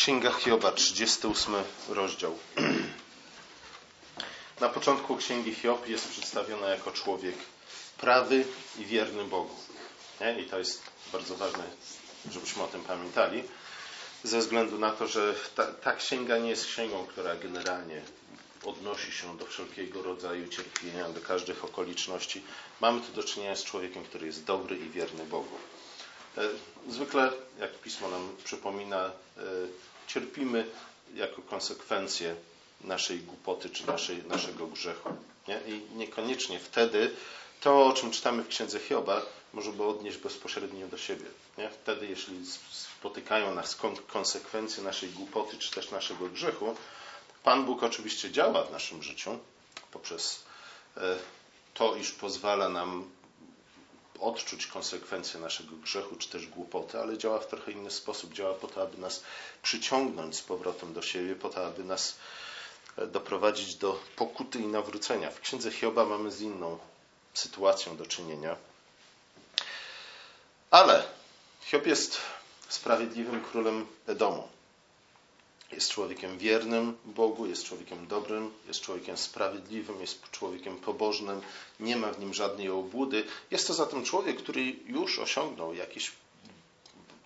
Księga Hioba, 38 rozdział. Na początku Księgi Hiob jest przedstawiona jako człowiek prawy i wierny Bogu. I to jest bardzo ważne, żebyśmy o tym pamiętali, ze względu na to, że ta, ta księga nie jest księgą, która generalnie odnosi się do wszelkiego rodzaju cierpienia, do każdych okoliczności. Mamy tu do czynienia z człowiekiem, który jest dobry i wierny Bogu. E, zwykle, jak pismo nam przypomina, e, cierpimy jako konsekwencję naszej głupoty czy naszej, naszego grzechu. Nie? I niekoniecznie wtedy to, o czym czytamy w księdze Hioba, możemy odnieść bezpośrednio do siebie. Nie? Wtedy, jeśli spotykają nas konsekwencje naszej głupoty czy też naszego grzechu, Pan Bóg oczywiście działa w naszym życiu poprzez e, to, iż pozwala nam odczuć konsekwencje naszego grzechu czy też głupoty, ale działa w trochę inny sposób. Działa po to, aby nas przyciągnąć z powrotem do siebie, po to, aby nas e, doprowadzić do pokuty i nawrócenia. W księdze Hioba mamy z inną sytuacją do czynienia. Ale Hiob jest sprawiedliwym królem Edomu. Jest człowiekiem wiernym Bogu, jest człowiekiem dobrym, jest człowiekiem sprawiedliwym, jest człowiekiem pobożnym, nie ma w nim żadnej obłudy. Jest to zatem człowiek, który już osiągnął jakiś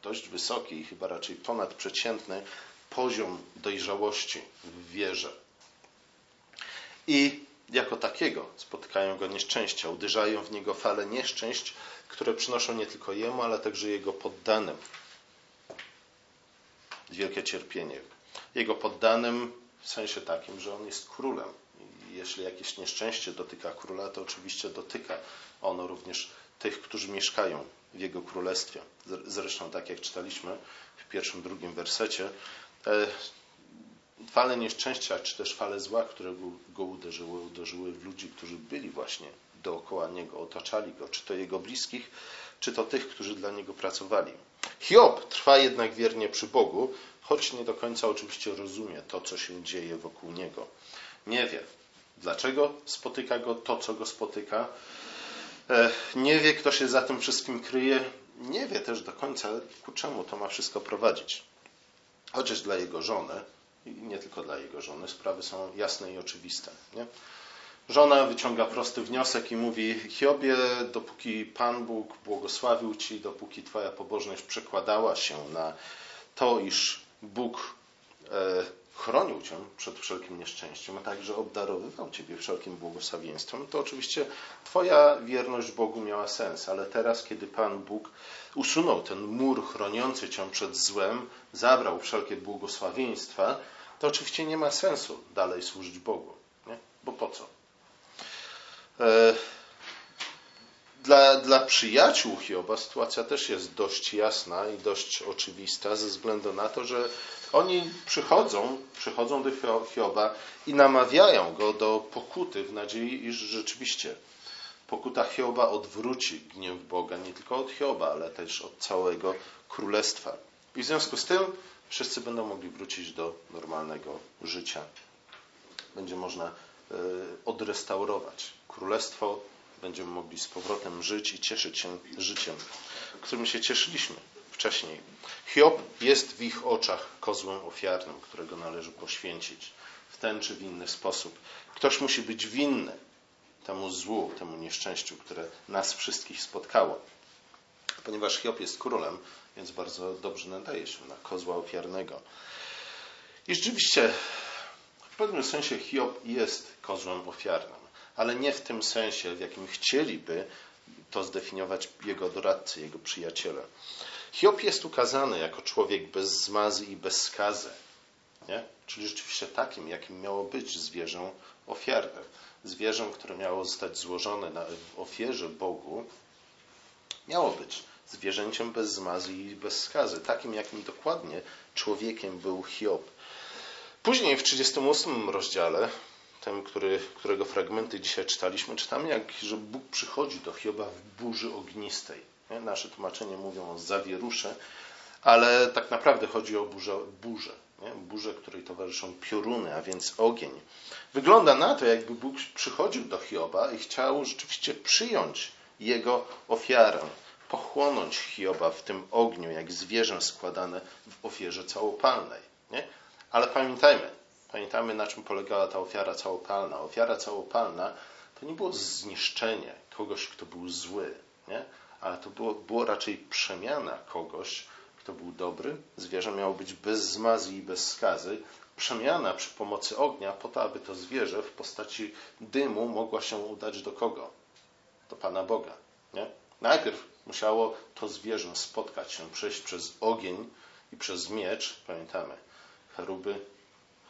dość wysoki, chyba raczej ponadprzeciętny poziom dojrzałości w wierze. I jako takiego spotykają go nieszczęścia, uderzają w niego fale nieszczęść, które przynoszą nie tylko jemu, ale także jego poddanym wielkie cierpienie jego poddanym w sensie takim, że on jest królem. Jeśli jakieś nieszczęście dotyka króla, to oczywiście dotyka ono również tych, którzy mieszkają w jego królestwie. Zresztą, tak jak czytaliśmy w pierwszym, drugim wersecie, e, fale nieszczęścia, czy też fale zła, które go uderzyły, uderzyły w ludzi, którzy byli właśnie dookoła niego, otaczali go, czy to jego bliskich, czy to tych, którzy dla niego pracowali. Hiob trwa jednak wiernie przy Bogu, choć nie do końca oczywiście rozumie to, co się dzieje wokół niego. Nie wie, dlaczego spotyka go to, co go spotyka. E, nie wie, kto się za tym wszystkim kryje. Nie wie też do końca, ku czemu to ma wszystko prowadzić. Chociaż dla jego żony, i nie tylko dla jego żony, sprawy są jasne i oczywiste. Nie? Żona wyciąga prosty wniosek i mówi: Hiobie, dopóki Pan Bóg błogosławił ci, dopóki Twoja pobożność przekładała się na to, iż Bóg e, chronił cię przed wszelkim nieszczęściem, a także obdarowywał ciebie wszelkim błogosławieństwem, to oczywiście twoja wierność Bogu miała sens, ale teraz, kiedy Pan Bóg usunął ten mur chroniący cię przed złem, zabrał wszelkie błogosławieństwa, to oczywiście nie ma sensu dalej służyć Bogu. Nie? Bo po co? E, dla, dla przyjaciół Hioba sytuacja też jest dość jasna i dość oczywista, ze względu na to, że oni przychodzą, przychodzą do Hioba i namawiają go do pokuty w nadziei, iż rzeczywiście pokuta Hioba odwróci gniew Boga nie tylko od Hioba, ale też od całego królestwa. I w związku z tym wszyscy będą mogli wrócić do normalnego życia. Będzie można odrestaurować królestwo będziemy mogli z powrotem żyć i cieszyć się życiem, którym się cieszyliśmy wcześniej. Hiob jest w ich oczach kozłem ofiarnym, którego należy poświęcić w ten czy w inny sposób. Ktoś musi być winny temu złu, temu nieszczęściu, które nas wszystkich spotkało. Ponieważ Hiob jest królem, więc bardzo dobrze nadaje się na kozła ofiarnego. I rzeczywiście, w pewnym sensie Hiob jest kozłem ofiarnym ale nie w tym sensie, w jakim chcieliby to zdefiniować jego doradcy, jego przyjaciele. Hiob jest ukazany jako człowiek bez zmazy i bez skazy. Nie? Czyli rzeczywiście takim, jakim miało być zwierzę ofiarne. Zwierzę, które miało zostać złożone na, w ofierze Bogu, miało być zwierzęciem bez zmazy i bez skazy. Takim, jakim dokładnie człowiekiem był Hiob. Później w 38 rozdziale tym, który, którego fragmenty dzisiaj czytaliśmy, czytamy, jak, że Bóg przychodzi do Hioba w burzy ognistej. Nasze tłumaczenie mówią o zawierusze, ale tak naprawdę chodzi o burzę, burzę, nie? burzę, której towarzyszą pioruny, a więc ogień. Wygląda na to, jakby Bóg przychodził do Hioba i chciał rzeczywiście przyjąć jego ofiarę, pochłonąć Hioba w tym ogniu, jak zwierzę składane w ofierze całopalnej. Nie? Ale pamiętajmy, pamiętajmy na czym polegała ta ofiara całopalna. Ofiara całopalna to nie było zniszczenie kogoś, kto był zły, nie? ale to było, było raczej przemiana kogoś, kto był dobry. Zwierzę miało być bez zmazy i bez skazy. Przemiana przy pomocy ognia po to, aby to zwierzę w postaci dymu mogła się udać do kogo? Do Pana Boga. Nie? Najpierw musiało to zwierzę spotkać się, przejść przez ogień i przez miecz. Pamiętamy, cheruby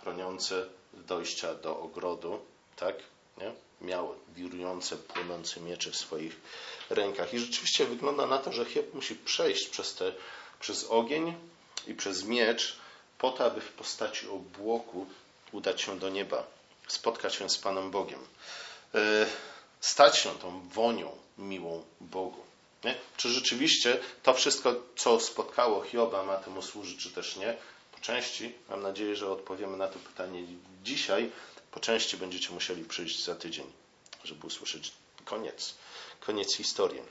chroniące dojścia do ogrodu, tak? Nie? Miały wirujące, płynące miecze w swoich rękach. I rzeczywiście wygląda na to, że Hiob musi przejść przez, te, przez ogień i przez miecz po to, aby w postaci obłoku udać się do nieba, spotkać się z Panem Bogiem, e, stać się tą wonią miłą Bogu. Nie? Czy rzeczywiście to wszystko, co spotkało Hioba, ma temu służyć, czy też nie? Części, mam nadzieję, że odpowiemy na to pytanie dzisiaj, po części będziecie musieli przyjść za tydzień, żeby usłyszeć koniec, koniec historii.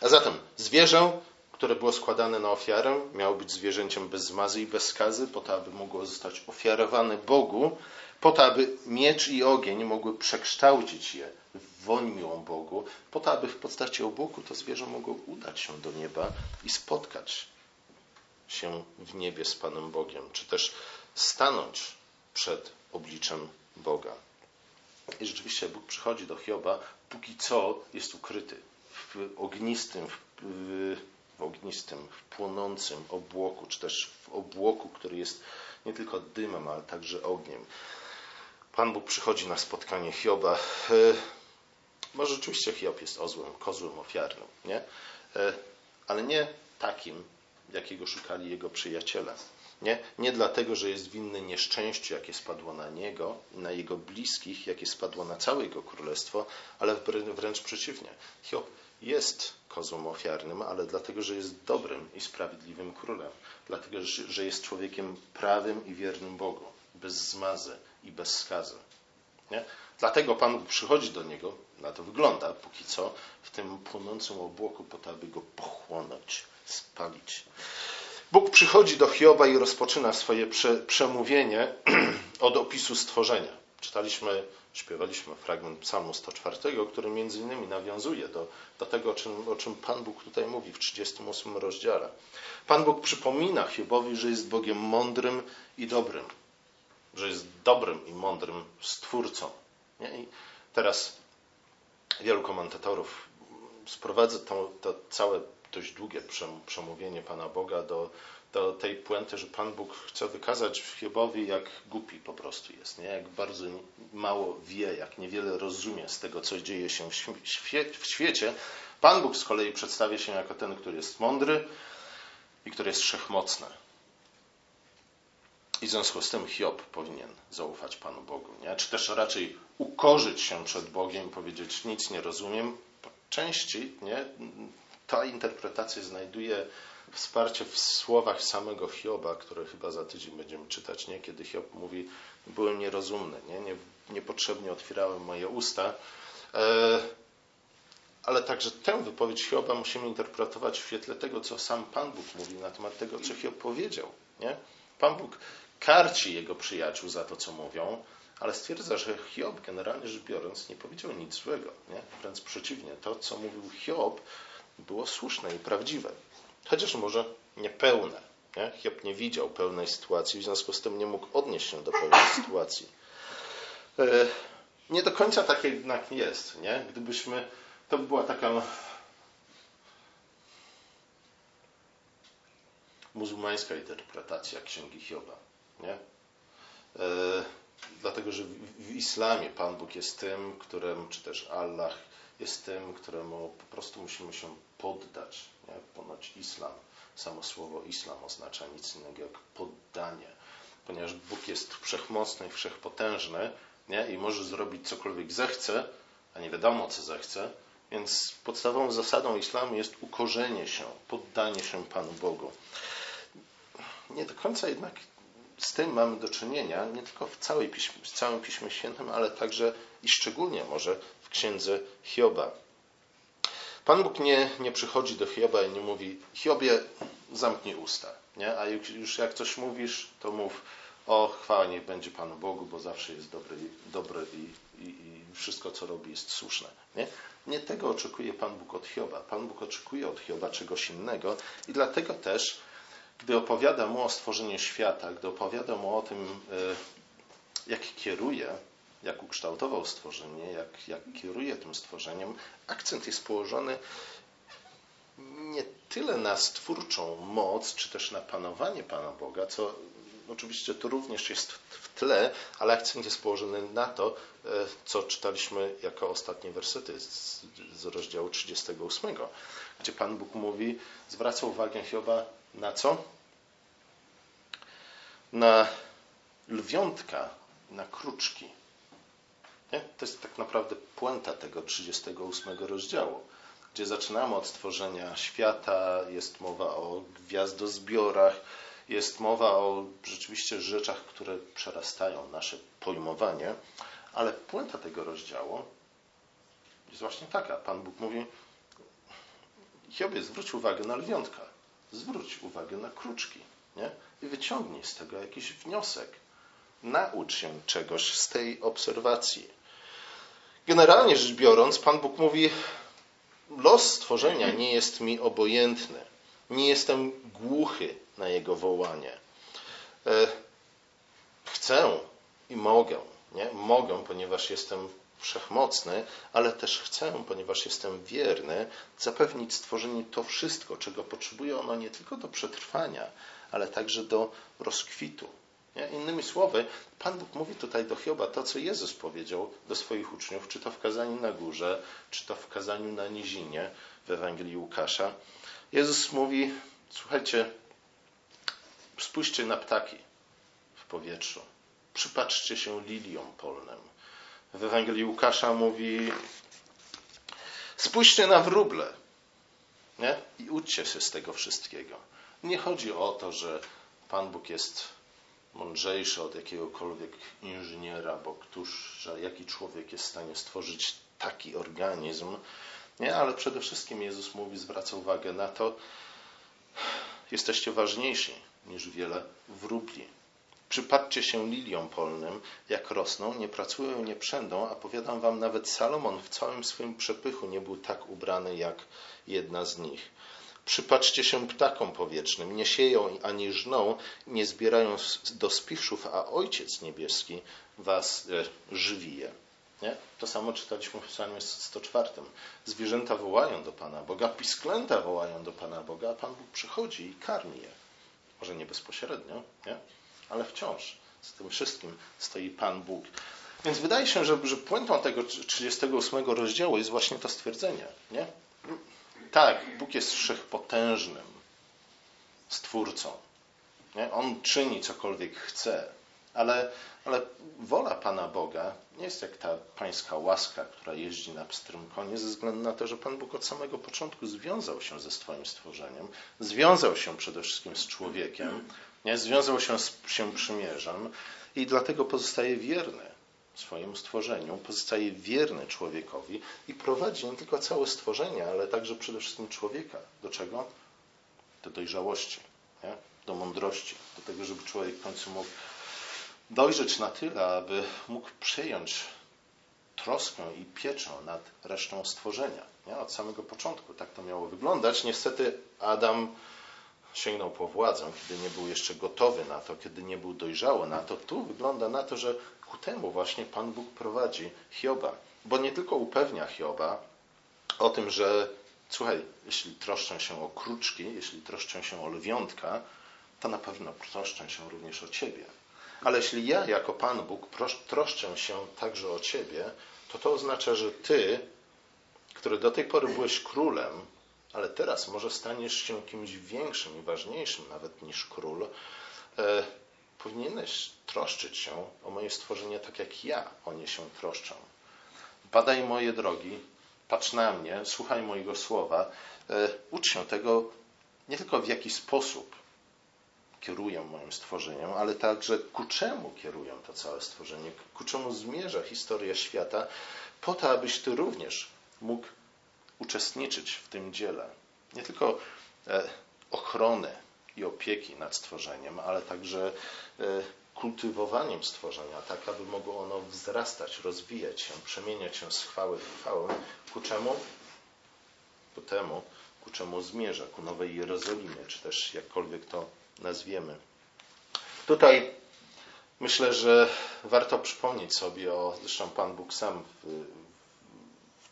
A zatem zwierzę, które było składane na ofiarę, miało być zwierzęciem bez zmazy i bez skazy, po to, aby mogło zostać ofiarowane Bogu, po to, aby miecz i ogień mogły przekształcić je w woń miłą Bogu, po to, aby w postaci obłoku to zwierzę mogło udać się do nieba i spotkać się w niebie z Panem Bogiem, czy też stanąć przed obliczem Boga. I rzeczywiście Bóg przychodzi do Hioba, póki co jest ukryty w ognistym, w, w ognistym, w płonącym obłoku, czy też w obłoku, który jest nie tylko dymem, ale także ogniem. Pan Bóg przychodzi na spotkanie Hioba. E, może rzeczywiście Hiob jest ozłem, kozłem ofiarnym, nie? E, ale nie takim, jakiego szukali jego przyjaciele. Nie? nie dlatego, że jest winny nieszczęściu, jakie spadło na niego, na jego bliskich, jakie spadło na całe jego królestwo, ale wręcz przeciwnie. Hiob jest kozłem ofiarnym, ale dlatego, że jest dobrym i sprawiedliwym królem. Dlatego, że jest człowiekiem prawym i wiernym Bogu, bez zmazy i bez skazy. Nie? Dlatego Pan przychodzi do niego, na to wygląda póki co, w tym płonącym obłoku, po to, aby go pochłonąć, spalić. Bóg przychodzi do Hioba i rozpoczyna swoje prze, przemówienie od opisu stworzenia. Czytaliśmy, śpiewaliśmy fragment Psalmu 104, który między innymi nawiązuje do, do tego, o czym, o czym Pan Bóg tutaj mówi w 38 rozdziale. Pan Bóg przypomina Hiobowi, że jest Bogiem mądrym i dobrym, że jest dobrym i mądrym stwórcą. Nie? I teraz wielu komentatorów sprowadza to, to całe dość długie przemówienie Pana Boga do, do tej puenty, że Pan Bóg chce wykazać Hiobowi, jak głupi po prostu jest, nie? jak bardzo mało wie, jak niewiele rozumie z tego, co dzieje się w, świe w świecie. Pan Bóg z kolei przedstawia się jako ten, który jest mądry i który jest wszechmocny. I w związku z tym Hiob powinien zaufać Panu Bogu. Nie? Czy też raczej ukorzyć się przed Bogiem powiedzieć, nic nie rozumiem. Po części nie? ta interpretacja znajduje wsparcie w słowach samego Hioba, które chyba za tydzień będziemy czytać, nie? kiedy Hiob mówi, byłem nierozumny, nie? Nie, niepotrzebnie otwierałem moje usta. E, ale także tę wypowiedź Hioba musimy interpretować w świetle tego, co sam Pan Bóg mówi na temat tego, co Hiob powiedział. Nie? Pan Bóg karci jego przyjaciół za to, co mówią, ale stwierdza, że Hiob, generalnie rzecz biorąc, nie powiedział nic złego. Nie? Wręcz przeciwnie, to, co mówił Hiob, było słuszne i prawdziwe. Chociaż może niepełne. Nie? Hiob nie widział pełnej sytuacji, w związku z tym nie mógł odnieść się do pełnej sytuacji. E, nie do końca tak jednak jest. Nie? Gdybyśmy, to by była taka muzułmańska interpretacja księgi Hioba. Nie? Dlatego, że w, islamie Pan Bóg jest tym, którym, czy też Allah jest tym, któremu po prostu musimy się poddać. Nie? Ponoć islam, samo słowo islam oznacza nic innego jak poddanie. Ponieważ Bóg jest wszechmocny i wszechpotężny nie? i może zrobić cokolwiek zechce, a nie wiadomo co zechce, więc podstawową zasadą islamu jest ukorzenie się, poddanie się Panu Bogu. Nie do końca jednak z tym mamy do czynienia, nie tylko w, całej piśmie, w całym Piśmie Świętym, ale także i szczególnie może księdze Hioba. Pan Bóg nie, nie przychodzi do Hioba i nie mówi, Hiobie, zamknij usta. Nie? A już jak coś mówisz, to mów, o chwała niech będzie Panu Bogu, bo zawsze jest dobry, dobry i, i, i wszystko, co robi, jest słuszne. Nie? nie tego oczekuje Pan Bóg od Hioba. Pan Bóg oczekuje od Hioba czegoś innego i dlatego też, gdy opowiada mu o stworzeniu świata, gdy opowiada mu o tym, e, jak kieruje, jak ukształtował stworzenie, jak, jak kieruje tym stworzeniem, akcent jest położony nie tyle na stwórczą moc, czy też na panowanie Pana Boga, co oczywiście to również jest w tle, ale akcent jest położony na to, e, co czytaliśmy jako ostatnie wersety z, z rozdziału 38, gdzie Pan Bóg mówi, zwraca uwagę Hioba na co? Na lwiątka, na kruczki. Nie? To jest tak naprawdę puenta tego 38 rozdziału, gdzie zaczynamy od stworzenia świata, jest mowa o gwiazdozbiorach, jest mowa o rzeczywiście rzeczach, które przerastają nasze pojmowanie, ale puenta tego rozdziału jest właśnie taka. Pan Bóg mówi, Hiobie, zwróć uwagę na lwiątka, zwróć uwagę na kruczki nie? i wyciągnij z tego jakiś wniosek. Naucz się czegoś z tej obserwacji. Generalnie rzecz biorąc, Pan Bóg mówi: Los stworzenia nie jest mi obojętny. Nie jestem głuchy na jego wołanie. E, chcę i mogę. Nie? Mogę, ponieważ jestem wszechmocny, ale też chcę, ponieważ jestem wierny, zapewnić stworzeniu to wszystko, czego potrzebuje ono nie tylko do przetrwania, ale także do rozkwitu. Nie? Innymi słowy, Pan Bóg mówi tutaj do Hioba to, co Jezus powiedział do swoich uczniów, czy to w kazaniu na górze, czy to w kazaniu na nizinie w Ewangelii Łukasza. Jezus mówi, słuchajcie, spójrzcie na ptaki w powietrzu, przypatrzcie się liliom polnym. W Ewangelii Łukasza mówi, spójrzcie na wróble nie? i uczcie się z tego wszystkiego. Nie chodzi o to, że Pan Bóg jest mądrzejszy od jakiegokolwiek inżyniera, bo któż, że jaki człowiek jest w stanie stworzyć taki organizm. Nie, ale przede wszystkim Jezus mówi, zwraca uwagę na to, jesteście ważniejsi niż wiele wróbli. Przypatrzcie się liliom polnym, jak rosną, nie pracują, nie przędą, a powiadam wam, nawet Salomon w całym swoim przepychu nie był tak ubrany jak jedna z nich. Przypatrzcie się ptakom powietrznym, nie sieją ani żną, nie zbierają do spiszów, a Ojciec Niebieski was e, żywije. Nie? To samo czytaliśmy w psalmie 104. Zwierzęta wołają do Pana Boga, pisklęta wołają do Pana Boga, a Pan Bóg przychodzi i karmi je. Może nie bezpośrednio, nie? Ale wciąż z tym wszystkim stoi Pan Bóg. Więc wydaje się, że, że puentą tego 38 rozdziału jest właśnie to stwierdzenie. Nie? Tak, Bóg jest wszechpotężnym stwórcą. Nie? On czyni cokolwiek chce, ale, ale wola Pana Boga nie jest jak ta pańska łaska, która jeździ na pstrym konie, ze względu na to, że Pan Bóg od samego początku związał się ze swoim stworzeniem, związał się przede wszystkim z człowiekiem, nie? związał się z się przymierzem i dlatego pozostaje wierny swojemu stworzeniu, pozostaje wierny człowiekowi i prowadzi nie tylko całe stworzenie, ale także przede wszystkim człowieka. Do czego? Do dojrzałości, nie? do mądrości, do tego, żeby człowiek w końcu mógł dojrzeć na tyle, aby mógł przejąć troskę i pieczę nad resztą stworzenia. Nie? Od samego początku tak to miało wyglądać. Niestety Adam sięgnął po władzę, kiedy nie był jeszcze gotowy na to, kiedy nie był dojrzały na to. Tu wygląda na to, że ku temu właśnie Pan Bóg prowadzi Hioba. Bo nie tylko upewnia Hioba o tym, że słuchaj, jeśli troszczę się o kruczki, jeśli troszczę się o lwiątka, to na pewno troszczę się również o Ciebie. Ale jeśli ja jako Pan Bóg troszczę się także o Ciebie, to to oznacza, że Ty, który do tej pory byłeś królem, ale teraz może staniesz się kimś większym i ważniejszym nawet niż król, e, powinieneś troszczyć się o moje stworzenie tak, jak ja o nie się troszczę. Badaj moje drogi, patrz na mnie, słuchaj mojego słowa, e, ucz się tego nie tylko w jaki sposób kieruję moim stworzeniem, ale także ku czemu kieruję to całe stworzenie, ku czemu zmierza historia świata, po to, abyś ty również mógł uczestniczyć w tym dziele. Nie tylko e, ochrony i opieki nad stworzeniem, ale także e, kultywowaniem stworzenia, tak aby mogło ono wzrastać, rozwijać się, przemieniać się z chwały w chwałę. Ku czemu? Ku temu, ku czemu zmierza, ku Nowej Jerozolimie, czy też jakkolwiek to nazwiemy. Tutaj myślę, że warto przypomnieć sobie o, zresztą Pan Bóg sam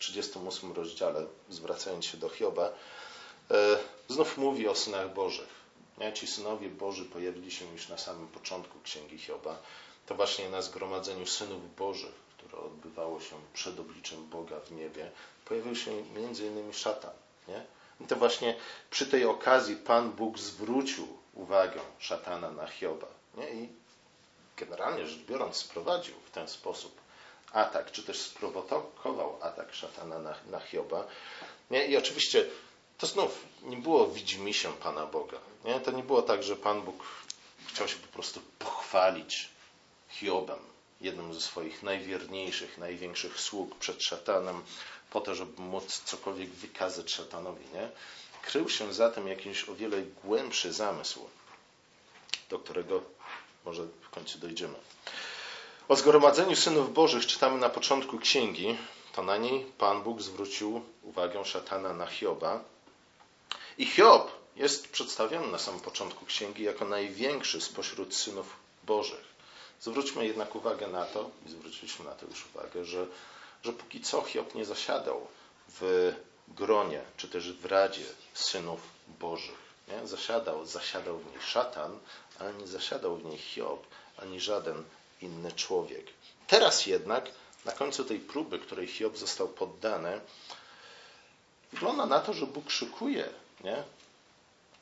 38 rozdziale, zwracając się do Hioba, e, znów mówi o synach Bożych. Ci synowie Boży pojawili się już na samym początku Księgi Hioba. To właśnie na zgromadzeniu synów Bożych, które odbywało się przed obliczem Boga w niebie, pojawił się innymi szatan. Nie? I to właśnie przy tej okazji Pan Bóg zwrócił uwagę szatana na Hioba. Nie? I generalnie rzecz biorąc sprowadził w ten sposób atak, czy też sprowokował atak szatana na, na Hioba. Nie? I oczywiście to znów nie było widzimy się Pana Boga. Nie? To nie było tak, że Pan Bóg chciał się po prostu pochwalić Hiobem, jednym ze swoich najwierniejszych, największych sług przed szatanem, po to, żeby móc cokolwiek wykazać szatanowi. Nie? Krył się za tym jakiś o wiele głębszy zamysł, do którego może w końcu dojdziemy. O zgromadzeniu synów Bożych czytamy na początku księgi. To na niej Pan Bóg zwrócił uwagę szatana na Hioba. I Hiob jest przedstawiony na samym początku księgi jako największy spośród synów Bożych. Zwróćmy jednak uwagę na to, i zwróciliśmy na to już uwagę, że, że póki co Hiob nie zasiadał w gronie, czy też w radzie synów Bożych. Nie? Zasiadał, zasiadał w niej szatan, ale nie zasiadał w niej Hiob, ani żaden inny człowiek. Teraz jednak, na końcu tej próby, której Hiob został poddany, wygląda na to, że Bóg szykuje nie?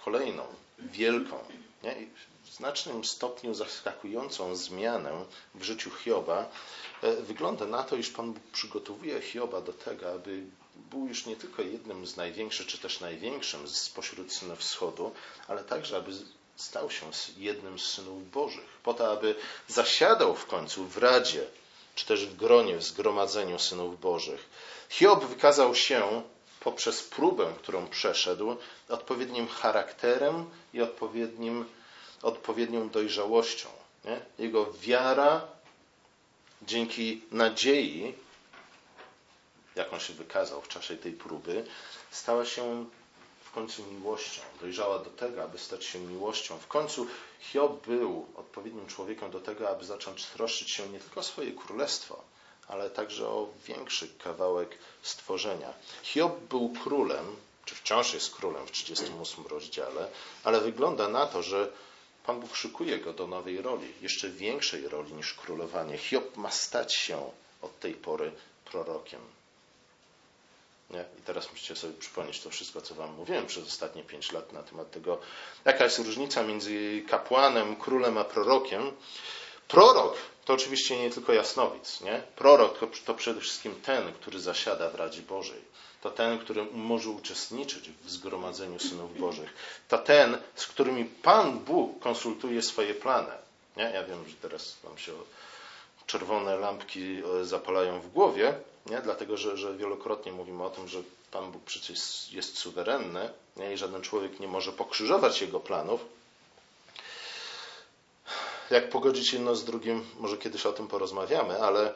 kolejną, wielką, nie? w znacznym stopniu zaskakującą zmianę w życiu Hioba. E, wygląda na to, iż Pan Bóg przygotowuje Hioba do tego, aby był już nie tylko jednym z największych, czy też największym spośród synów wschodu, ale także, aby stał się jednym z synów Bożych, po to, aby zasiadał w końcu w Radzie, czy też w gronie, w zgromadzeniu synów Bożych. Hiob wykazał się poprzez próbę, którą przeszedł, odpowiednim charakterem i odpowiednim, odpowiednią dojrzałością. Nie? Jego wiara dzięki nadziei, jaką się wykazał w czasie tej próby, stała się końcu miłością. Dojrzała do tego, aby stać się miłością. W końcu Hiob był odpowiednim człowiekiem do tego, aby zacząć troszczyć się nie tylko o swoje królestwo, ale także o większy kawałek stworzenia. Hiob był królem, czy wciąż jest królem w 38 rozdziale, ale wygląda na to, że Pan Bóg szykuje go do nowej roli, jeszcze większej roli niż królowanie. Hiob ma stać się od tej pory prorokiem. Nie? I teraz musicie sobie przypomnieć to wszystko, co Wam mówiłem przez ostatnie pięć lat na temat tego, jaka jest różnica między kapłanem, królem a prorokiem. Prorok to oczywiście nie tylko jasnowic. Nie? Prorok to, to przede wszystkim ten, który zasiada w Radzie Bożej. To ten, który może uczestniczyć w zgromadzeniu synów Bożych. To ten, z którymi Pan Bóg konsultuje swoje plany. Nie? Ja wiem, że teraz Wam się czerwone lampki e, zapalają w głowie, nie? dlatego że, że wielokrotnie mówimy o tym, że Pan Bóg przecież jest suwerenny nie? i żaden człowiek nie może pokrzyżować Jego planów. Jak pogodzić jedno z drugim, może kiedyś o tym porozmawiamy, ale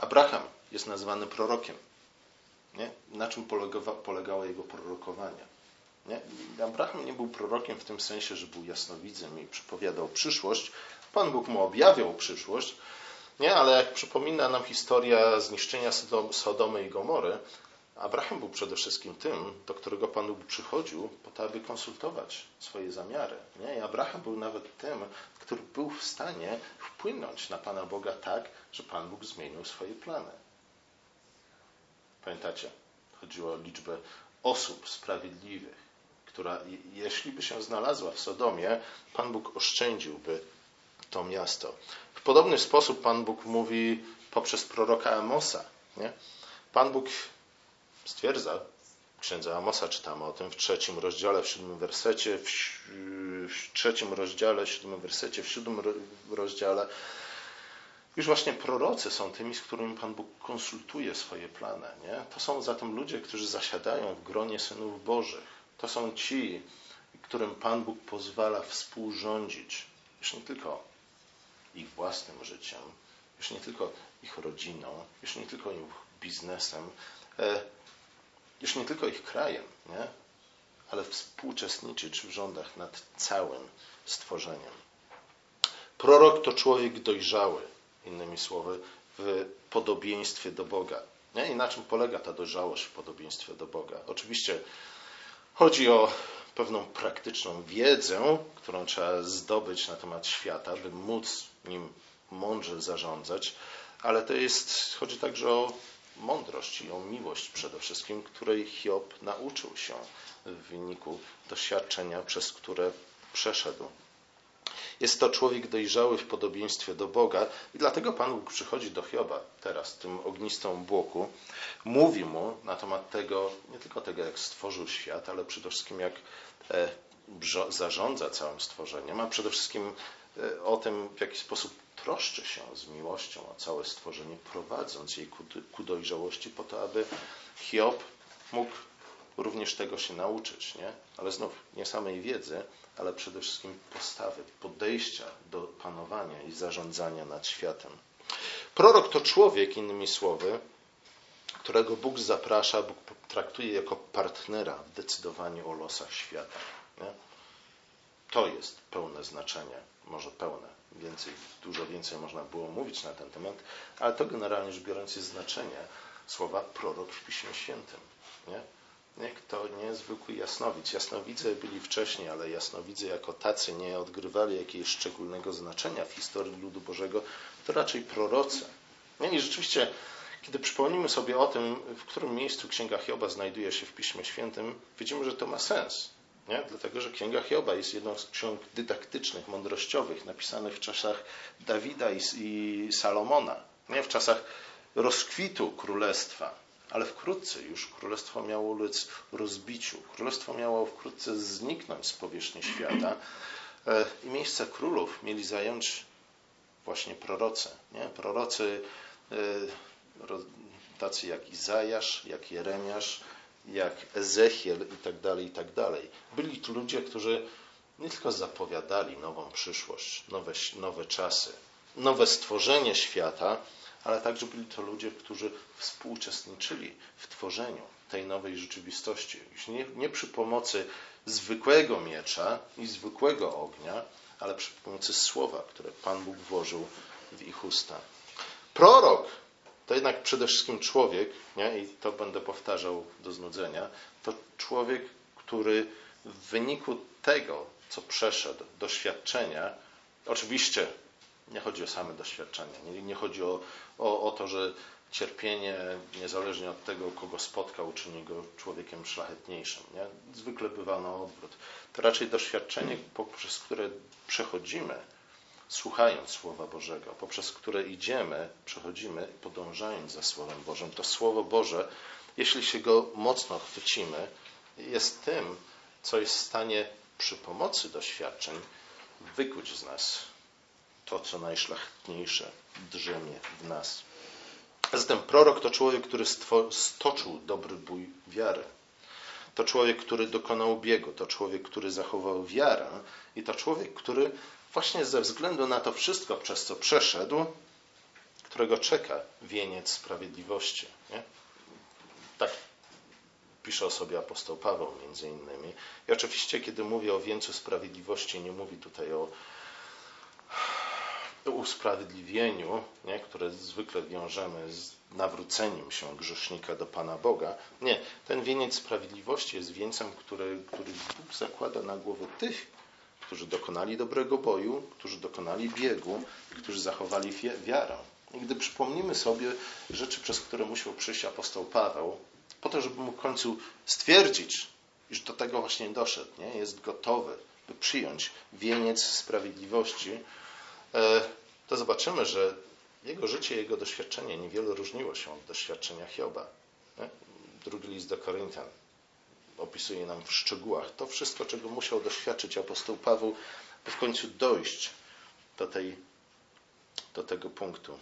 Abraham jest nazwany prorokiem. Nie? Na czym polegało, polegało jego prorokowanie? Nie? Abraham nie był prorokiem w tym sensie, że był jasnowidzem i przepowiadał przyszłość. Pan Bóg mu objawiał przyszłość, nie? ale jak przypomina nam historia zniszczenia Sodomy i Gomory, Abraham był przede wszystkim tym, do którego Pan Bóg przychodził po to, aby konsultować swoje zamiary. Nie? I Abraham był nawet tym, który był w stanie wpłynąć na Pana Boga tak, że Pan Bóg zmienił swoje plany. Pamiętacie? Chodziło o liczbę osób sprawiedliwych, która jeśli by się znalazła w Sodomie, Pan Bóg oszczędziłby to miasto. W podobny sposób Pan Bóg mówi poprzez proroka Amosa. Nie? Pan Bóg stwierdza, w księdze Amosa czytamy o tym w trzecim rozdziale, w siódmym wersecie, w, w trzecim rozdziale, w siódmym wersecie, w siódmym rozdziale. Już właśnie prorocy są tymi, z którymi Pan Bóg konsultuje swoje plany. Nie? To są zatem ludzie, którzy zasiadają w gronie synów Bożych. To są ci, którym Pan Bóg pozwala współrządzić już nie tylko ich własnym życiem, już nie tylko ich rodziną, już nie tylko ich biznesem, e, już nie tylko ich krajem, nie? ale współuczestniczyć w rządach nad całym stworzeniem. Prorok to człowiek dojrzały, innymi słowy, w podobieństwie do Boga. Nie? I na czym polega ta dojrzałość w podobieństwie do Boga? Oczywiście chodzi o pewną praktyczną wiedzę, którą trzeba zdobyć na temat świata, by móc nim mądrze zarządzać, ale to jest, chodzi także o mądrość i o miłość przede wszystkim, której Hiob nauczył się w wyniku doświadczenia, przez które przeszedł. Jest to człowiek dojrzały w podobieństwie do Boga i dlatego Pan Bóg przychodzi do Hioba teraz, w tym ognistą błoku. Mówi mu na temat tego, nie tylko tego, jak stworzył świat, ale przede wszystkim jak zarządza całym stworzeniem, a przede wszystkim e, o tym, w jaki sposób troszczy się z miłością o całe stworzenie, prowadząc jej ku dojrzałości, po to, aby Hiob mógł również tego się nauczyć. Nie? Ale znów nie samej wiedzy, ale przede wszystkim postawy, podejścia do panowania i zarządzania nad światem. Prorok to człowiek, innymi słowy, którego Bóg zaprasza, Bóg traktuje jako partnera w decydowaniu o losach świata. Nie? To jest pełne znaczenie, może pełne, więcej, dużo więcej można było mówić na ten temat, ale to generalnie rzecz biorąc jest znaczenie słowa prorok w Piśmie Świętym. Nie? Niech to niezwykły jasnowic. Jasnowidze byli wcześniej, ale jasnowidze jako tacy nie odgrywali jakiegoś szczególnego znaczenia w historii ludu Bożego, to raczej prorocy. I rzeczywiście, kiedy przypomnimy sobie o tym, w którym miejscu Księga Hioba znajduje się w Piśmie Świętym, widzimy, że to ma sens. Nie? Dlatego, że Księga Hioba jest jedną z ksiąg dydaktycznych, mądrościowych, napisanych w czasach Dawida i Salomona, nie? w czasach rozkwitu królestwa ale wkrótce już królestwo miało ulec rozbiciu. Królestwo miało wkrótce zniknąć z powierzchni świata e, i miejsce królów mieli zająć właśnie prorocy. Nie? Prorocy e, tacy jak Izajasz, jak Jeremiasz, jak Ezechiel i tak dalej, i tak dalej. Byli tu ludzie, którzy nie tylko zapowiadali nową przyszłość, nowe, nowe czasy, nowe stworzenie świata, ale także byli to ludzie, którzy współuczestniczyli w tworzeniu tej nowej rzeczywistości. Nie, nie przy pomocy zwykłego miecza i zwykłego ognia, ale przy pomocy słowa, które Pan Bóg włożył w ich usta. Prorok to jednak przede wszystkim człowiek, nie? i to będę powtarzał do znudzenia, to człowiek, który w wyniku tego, co przeszedł, doświadczenia, oczywiście nie chodzi o same doświadczenie, nie, nie chodzi o, o, o to, że cierpienie, niezależnie od tego, kogo spotkał, uczyni go człowiekiem szlachetniejszym. Nie? Zwykle bywa na odwrót. To raczej doświadczenie, poprzez które przechodzimy, słuchając Słowa Bożego, poprzez które idziemy, przechodzimy, podążając za Słowem Bożym. To Słowo Boże, jeśli się go mocno chwycimy, jest tym, co jest w stanie przy pomocy doświadczeń wykuć z nas to, co najszlachetniejsze drzemie w nas. Zatem prorok to człowiek, który stoczył dobry bój wiary. To człowiek, który dokonał biegu, to człowiek, który zachował wiarę i to człowiek, który właśnie ze względu na to wszystko, przez co przeszedł, którego czeka wieniec sprawiedliwości. Nie? Tak pisze o sobie apostoł Paweł między innymi. I oczywiście, kiedy mówi o wieńcu sprawiedliwości, nie mówi tutaj o usprawiedliwieniu, nie, które zwykle wiążemy z nawróceniem się grzesznika do Pana Boga. Nie, ten wieniec sprawiedliwości jest wieńcem, który, który Bóg zakłada na głowę tych, którzy dokonali dobrego boju, którzy dokonali biegu, którzy zachowali wiarę. I gdy przypomnimy sobie rzeczy, przez które musiał przyjść apostoł Paweł, po to, żeby mógł w końcu stwierdzić, iż do tego właśnie doszedł, nie? jest gotowy, by przyjąć wieniec sprawiedliwości, E, to zobaczymy, że jego życie, jego doświadczenie niewiele różniło się od doświadczenia Hioba. Drugi list do Koryntian opisuje nam w szczegółach to wszystko, czego musiał doświadczyć apostoł Paweł, by w końcu dojść do tej do tego punktu.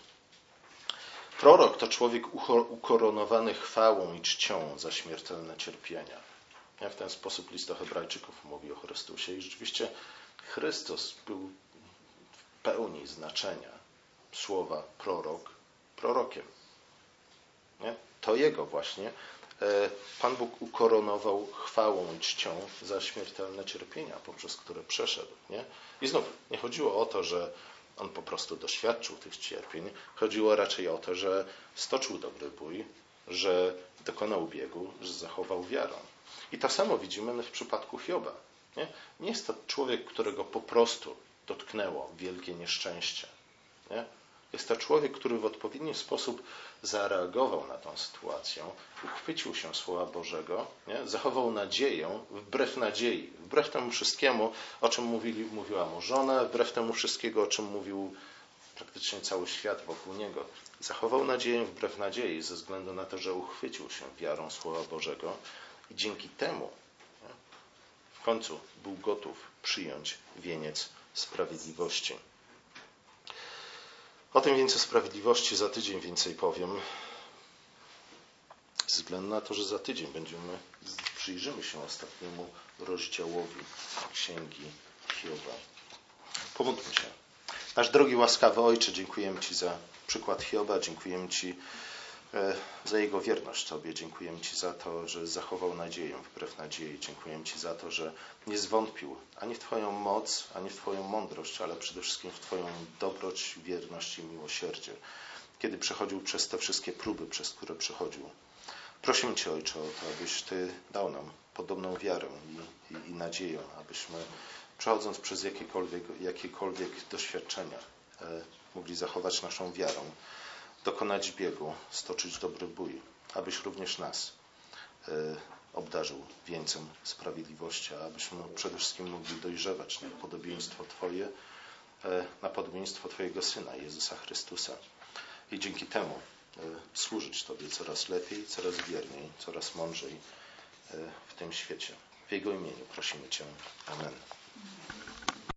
Prorok to człowiek ukoronowany chwałą i czcią za śmiertelne cierpienia. W ten sposób list do Hebrajczyków mówi o Chrystusie i rzeczywiście Chrystus był w pełni znaczenia słowa prorok prorokiem. Nie? To jego właśnie Pan Bóg ukoronował chwałą i czcią za śmiertelne cierpienia, poprzez które przeszedł. Nie? I znów nie chodziło o to, że on po prostu doświadczył tych cierpień. Chodziło raczej o to, że stoczył dobry bój, że dokonał biegu, że zachował wiarę. I to samo widzimy w przypadku Hioba. Nie, nie jest to człowiek, którego po prostu dotknęło wielkie nieszczęście. Nie? Jest to człowiek, który w odpowiedni sposób zareagował na tę sytuację, uchwycił się Słowa Bożego, nie? zachował nadzieję wbrew nadziei, wbrew temu wszystkiemu, o czym mówili, mówiła mu żona, wbrew temu wszystkiego, o czym mówił praktycznie cały świat wokół niego. Zachował nadzieję wbrew nadziei, ze względu na to, że uchwycił się wiarą Słowa Bożego i dzięki temu nie? w końcu był gotów przyjąć wieniec sprawiedliwości. O tym więcej sprawiedliwości za tydzień więcej powiem. Ze względu na to, że za tydzień będziemy, przyjrzymy się ostatniemu rozdziałowi Księgi Hioba. Pomódlmy się. Nasz drogi łaskawy Ojcze, dziękujemy Ci za przykład Hioba, dziękujemy Ci za jego wierność Tobie. Dziękujemy Ci za to, że zachował nadzieję wbrew nadziei. Dziękujemy Ci za to, że nie zwątpił ani w Twoją moc, ani w Twoją mądrość, ale przede wszystkim w Twoją dobroć, wierność i miłosierdzie, kiedy przechodził przez te wszystkie próby, przez które przechodził. Prosimy Cię, Ojcze, o to, abyś Ty dał nam podobną wiarę i, i, i nadzieję, abyśmy przechodząc przez jakiekolwiek, jakiekolwiek doświadczenia e, mogli zachować naszą wiarę, dokonać biegu, stoczyć dobry bój, abyś również nas e, obdarzył wieńcem sprawiedliwości, abyśmy przede wszystkim mogli dojrzewać na podobieństwo Twoje, e, na podobieństwo Twojego Syna, Jezusa Chrystusa. I dzięki temu e, służyć Tobie coraz lepiej, coraz wierniej, coraz mądrzej w tym świecie. W Jego imieniu prosimy Cię. Amen.